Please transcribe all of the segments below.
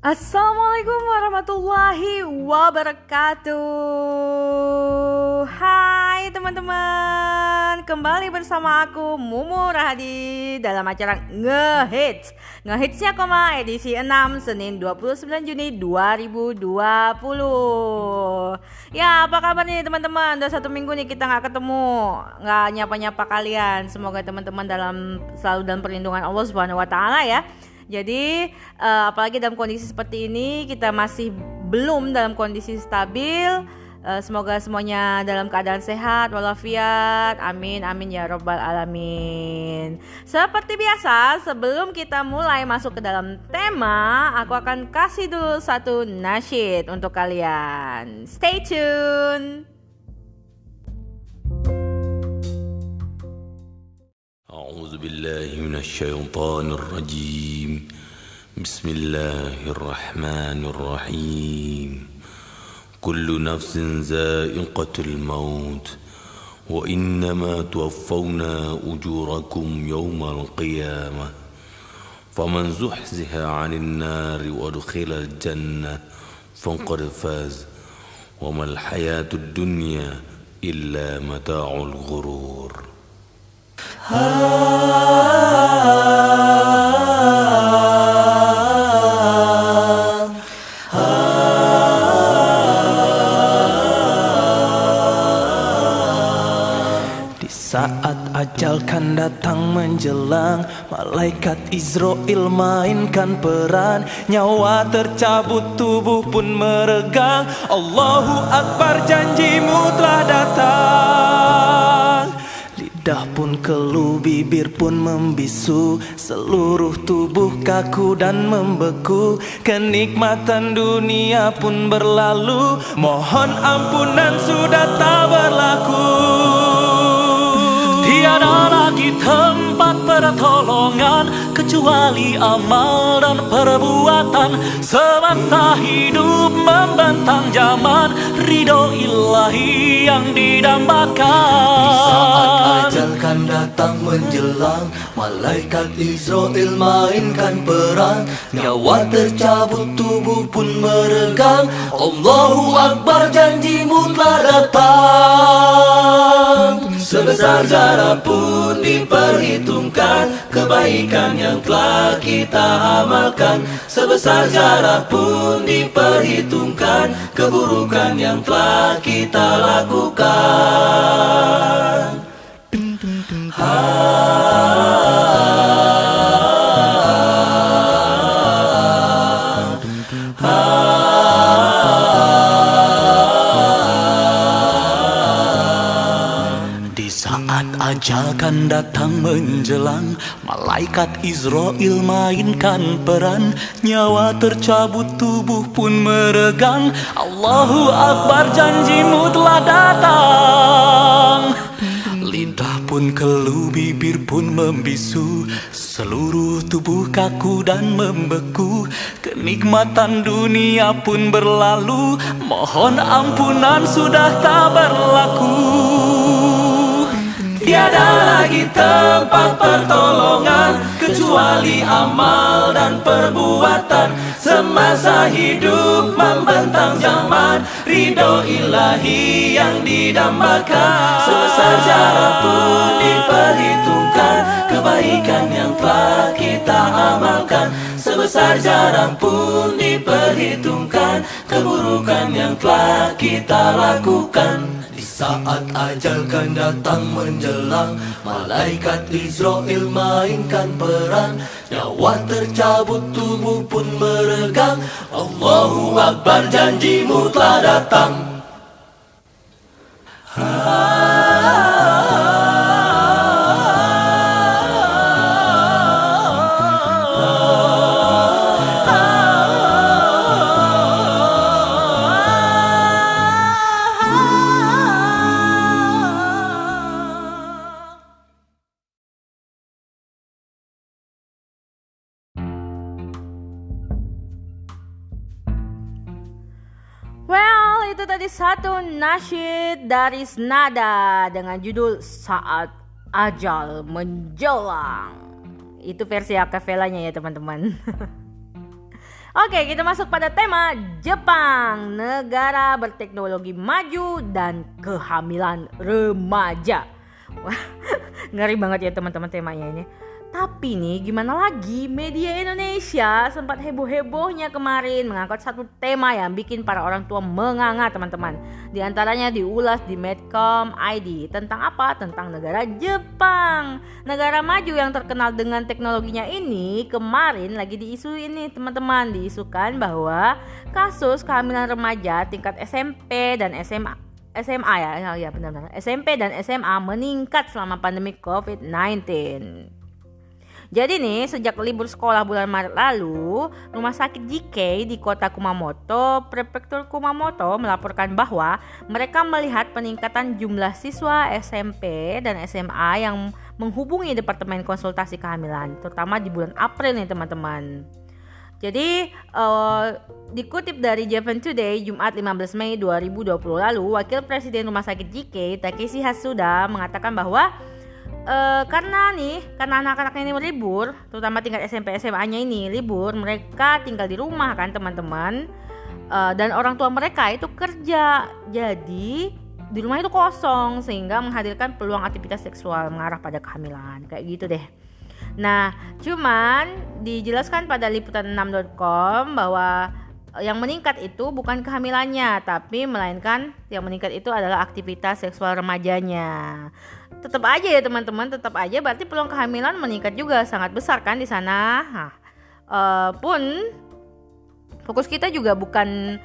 Assalamualaikum warahmatullahi wabarakatuh. Hai teman-teman. Kembali bersama aku Mumu Rahadi Dalam acara Ngehits. Ngehitsnya koma edisi 6 Senin 29 Juni 2020 Ya apa kabar nih teman-teman? Udah satu minggu nih kita gak ketemu. Gak nyapa-nyapa kalian. Semoga teman-teman dalam selalu dalam perlindungan Allah Subhanahu Wa Taala ya jadi uh, apalagi dalam kondisi seperti ini kita masih belum dalam kondisi stabil. Uh, semoga semuanya dalam keadaan sehat walafiat. Amin amin ya robbal alamin. Seperti biasa, sebelum kita mulai masuk ke dalam tema, aku akan kasih dulu satu nasyid untuk kalian. Stay tune. أعوذ بالله من الشيطان الرجيم. بسم الله الرحمن الرحيم. كل نفس زائقة الموت وإنما توفون أجوركم يوم القيامة. فمن زحزح عن النار وادخل الجنة فقد فاز. وما الحياة الدنيا إلا متاع الغرور. Saat ajal kan datang menjelang Malaikat Israel mainkan peran. Nyawa tercabut tubuh pun meregang. Allahu Akbar janjimu telah datang Lidah pun keluh, bibir pun membisu. Seluruh tubuh kaku dan membeku. Kenikmatan dunia pun berlalu. Mohon ampunan sudah tak berlaku. Tiada lagi tempat pertolongan Kecuali amal dan perbuatan. Semasa hidup membentang zaman Ridho ilahi yang didambakan. Di saat ajal kan datang menjelang Malaikat Israel mainkan peran Nyawa tercabut tubuh pun meregang. Allahu Akbar janjimu telah datang Sebesar zarah pun diperhitungkan. Kebaikan yang telah kita amalkan. Sebesar zarah pun diperhitungkan. Keburukan yang telah kita lakukan. Di saat ajal kan datang menjelang Malaikat Israel mainkan peran. Nyawa tercabut tubuh pun meregang. Allahu Akbar janjimu telah datang. Lidah pun keluh, bibir pun membisu. Seluruh tubuh kaku dan membeku. Kenikmatan dunia pun berlalu. Mohon ampunan sudah tak berlaku Tiada lagi tempat pertolongan Kecuali amal dan perbuatan. Semasa hidup membentang zaman Ridho ilahi yang didambakan. Sebesar jarak pun diperhitungkan Kebaikan yang telah kita amalkan. Sebesar jarak pun diperhitungkan Keburukan yang telah kita lakukan saat ajal kan datang menjelang Malaikat Israel mainkan peran. Nyawa tercabut tubuh pun meregang. Allahu Akbar janjimu telah datang Well, itu tadi satu nasyid dari Snada dengan judul Saat Ajal Menjelang. Itu versi akapelanya ya teman-teman. Oke, kita masuk pada tema Jepang, negara berteknologi maju dan kehamilan remaja. Wah, ngeri banget ya teman-teman temanya ini. Tapi nih gimana lagi media Indonesia sempat heboh-hebohnya kemarin mengangkat satu tema yang bikin para orang tua menganga teman-teman. Di antaranya diulas di Medcom ID tentang apa? Tentang negara Jepang. Negara maju yang terkenal dengan teknologinya ini kemarin lagi diisu ini teman-teman diisukan bahwa kasus kehamilan remaja tingkat SMP dan SMA SMA ya, ya benar-benar SMP dan SMA meningkat selama pandemi COVID-19. Jadi nih, sejak libur sekolah bulan Maret lalu, Rumah Sakit JK di kota Kumamoto, Prefektur Kumamoto melaporkan bahwa mereka melihat peningkatan jumlah siswa SMP dan SMA yang menghubungi Departemen Konsultasi Kehamilan, terutama di bulan April nih teman-teman. Jadi uh, dikutip dari Japan Today Jumat 15 Mei 2020 lalu, Wakil Presiden Rumah Sakit JK Takeshi Hasuda mengatakan bahwa uh, karena nih karena anak-anak ini libur terutama tingkat SMP SMA-nya ini libur mereka tinggal di rumah kan teman-teman. Uh, dan orang tua mereka itu kerja. Jadi di rumah itu kosong sehingga menghadirkan peluang aktivitas seksual mengarah pada kehamilan. Kayak gitu deh. Nah cuman dijelaskan pada liputan6.com bahwa yang meningkat itu bukan kehamilannya tapi melainkan yang meningkat itu adalah aktivitas seksual remajanya. Tetap aja ya teman-teman tetap aja. Berarti peluang kehamilan meningkat juga sangat besar kan di sana? Nah, uh, pun fokus kita juga bukan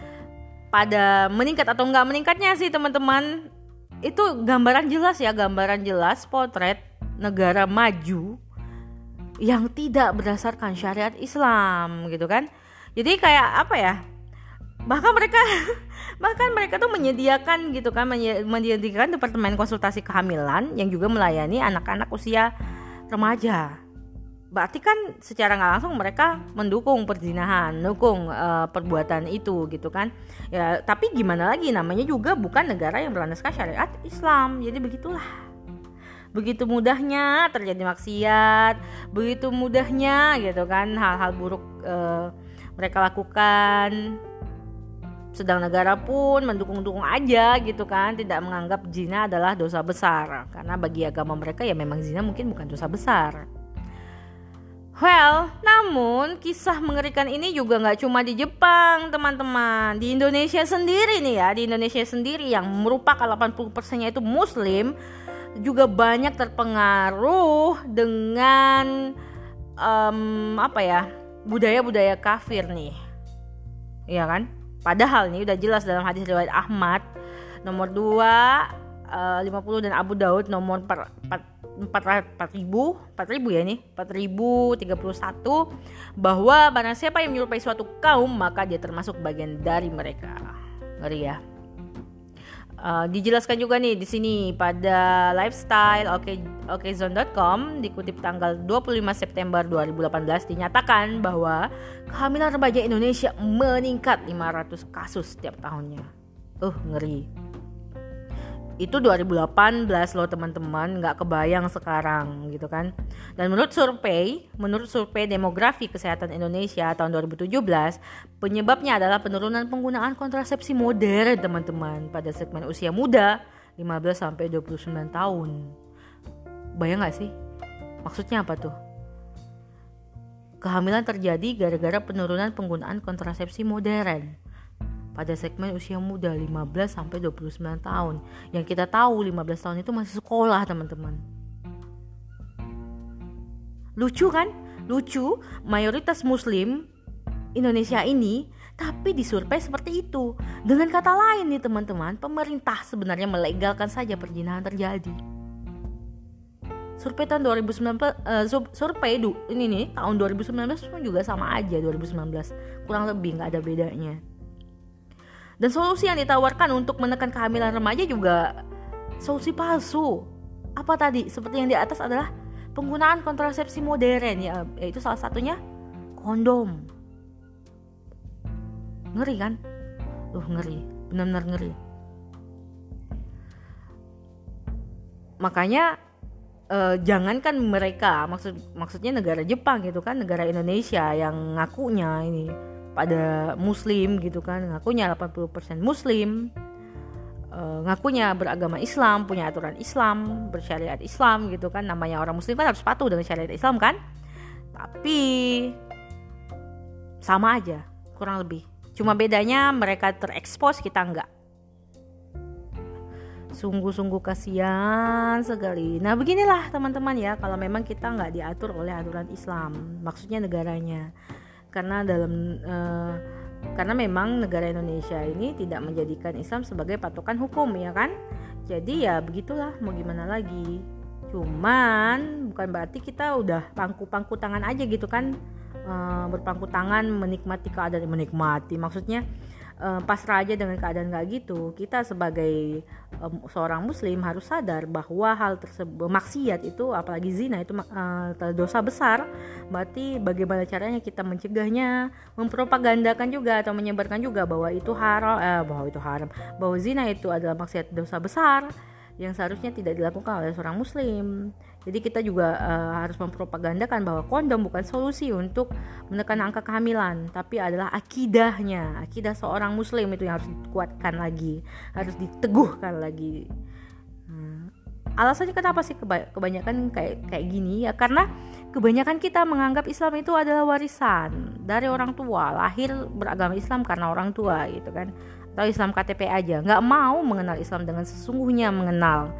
pada meningkat atau enggak meningkatnya sih teman-teman. Itu gambaran jelas ya gambaran jelas potret negara maju yang tidak berdasarkan syariat Islam gitu kan jadi kayak apa ya bahkan mereka bahkan mereka tuh menyediakan gitu kan menyediakan departemen konsultasi kehamilan yang juga melayani anak-anak usia remaja berarti kan secara nggak langsung mereka mendukung perzinahan, mendukung uh, perbuatan itu gitu kan. Ya, tapi gimana lagi namanya juga bukan negara yang berlandaskan syariat Islam. Jadi begitulah. Begitu mudahnya terjadi maksiat, begitu mudahnya gitu kan hal-hal buruk uh, mereka lakukan sedang negara pun mendukung-dukung aja gitu kan tidak menganggap zina adalah dosa besar karena bagi agama mereka ya memang zina mungkin bukan dosa besar Well, namun kisah mengerikan ini juga nggak cuma di Jepang, teman-teman. Di Indonesia sendiri nih ya, di Indonesia sendiri yang merupakan 80%-nya itu muslim, juga banyak terpengaruh dengan um, apa ya? Budaya-budaya kafir nih. Iya kan? Padahal nih udah jelas dalam hadis riwayat Ahmad nomor 2 uh, 50 dan Abu Daud nomor 4, 4, 4, 4000 4000 ya nih 4031 bahwa barang siapa yang menyerupai suatu kaum maka dia termasuk bagian dari mereka. Ngeri ya. Uh, dijelaskan juga nih di sini pada lifestyle oke okezone.com dikutip tanggal 25 September 2018 dinyatakan bahwa kehamilan remaja Indonesia meningkat 500 kasus setiap tahunnya. Uh, ngeri itu 2018 loh teman-teman. Nggak kebayang sekarang gitu kan. Dan menurut survei menurut survei demografi kesehatan Indonesia tahun 2017 penyebabnya adalah penurunan penggunaan kontrasepsi modern teman-teman pada segmen usia muda 15 sampai 29 tahun. Bayang nggak sih? Maksudnya apa tuh? Kehamilan terjadi gara-gara penurunan penggunaan kontrasepsi modern pada segmen usia muda 15 sampai 29 tahun. Yang kita tahu 15 tahun itu masih sekolah, teman-teman. Lucu kan? Lucu, mayoritas muslim Indonesia ini tapi disurvei seperti itu. Dengan kata lain nih teman-teman, pemerintah sebenarnya melegalkan saja perjinahan terjadi. Survei tahun 2019 uh, eh, survei ini nih tahun 2019 pun juga sama aja 2019. Kurang lebih nggak ada bedanya. Dan solusi yang ditawarkan untuk menekan kehamilan remaja juga solusi palsu. Apa tadi? Seperti yang di atas adalah penggunaan kontrasepsi modern ya, yaitu salah satunya kondom. Ngeri kan? Uh, ngeri. Benar-benar ngeri. Makanya uh, jangankan mereka maksud maksudnya negara Jepang gitu kan negara Indonesia yang ngakunya ini pada muslim gitu kan. Ngakunya 80% muslim. Uh, ngakunya beragama Islam punya aturan Islam bersyariat Islam gitu kan. Namanya orang muslim kan harus patuh dengan syariat Islam kan. Tapi sama aja kurang lebih. Cuma bedanya mereka terekspos kita enggak. Sungguh-sungguh kasihan sekali. Nah beginilah teman-teman ya. Kalau memang kita nggak diatur oleh aturan Islam, maksudnya negaranya, karena dalam uh, karena memang negara Indonesia ini tidak menjadikan Islam sebagai patokan hukum ya kan, jadi ya begitulah mau gimana lagi. Cuman bukan berarti kita udah pangku-pangku tangan aja gitu kan, uh, berpangku tangan menikmati keadaan menikmati, maksudnya um, pasrah aja dengan keadaan kayak gitu. Kita sebagai um, seorang muslim harus sadar bahwa hal tersebut maksiat itu apalagi zina itu uh, dosa besar. Berarti bagaimana caranya kita mencegahnya mempropagandakan juga atau menyebarkan juga bahwa itu haram eh, bahwa itu haram. Bahwa zina itu adalah maksiat dosa besar yang seharusnya tidak dilakukan oleh seorang muslim jadi kita juga uh, harus mempropagandakan bahwa kondom bukan solusi untuk menekan angka kehamilan, tapi adalah akidahnya, akidah seorang muslim itu yang harus dikuatkan lagi, harus diteguhkan lagi. Hmm. Alasannya kenapa sih kebanyakan kayak kayak gini ya karena kebanyakan kita menganggap Islam itu adalah warisan dari orang tua, lahir beragama Islam karena orang tua gitu kan. Atau Islam KTP aja, nggak mau mengenal Islam dengan sesungguhnya mengenal.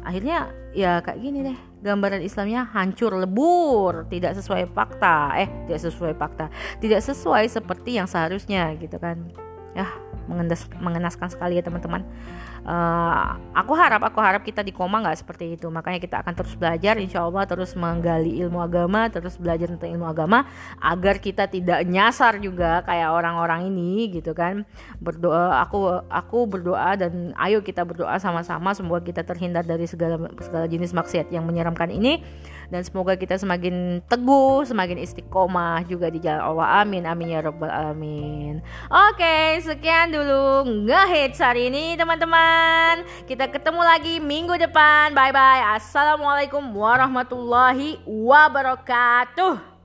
Akhirnya ya kayak gini deh. Gambaran Islamnya hancur lebur. Tidak sesuai fakta. Eh tidak sesuai fakta. Tidak sesuai seperti yang seharusnya gitu kan. Ya mengendas, mengenaskan sekali ya teman-teman. Uh, aku harap aku harap kita di koma nggak seperti itu. Makanya kita akan terus belajar insya Allah terus menggali ilmu agama terus belajar tentang ilmu agama agar kita tidak nyasar juga kayak orang-orang ini gitu kan. Berdoa aku aku berdoa dan ayo kita berdoa sama-sama semoga kita terhindar dari segala segala jenis maksiat yang menyeramkan ini. Dan semoga kita semakin teguh semakin istiqomah juga di jalan Allah. Amin amin ya robbal alamin. Oke sekian dulu ngehits hari ini teman-teman. Kita ketemu lagi minggu depan. Bye bye assalamualaikum warahmatullahi wabarakatuh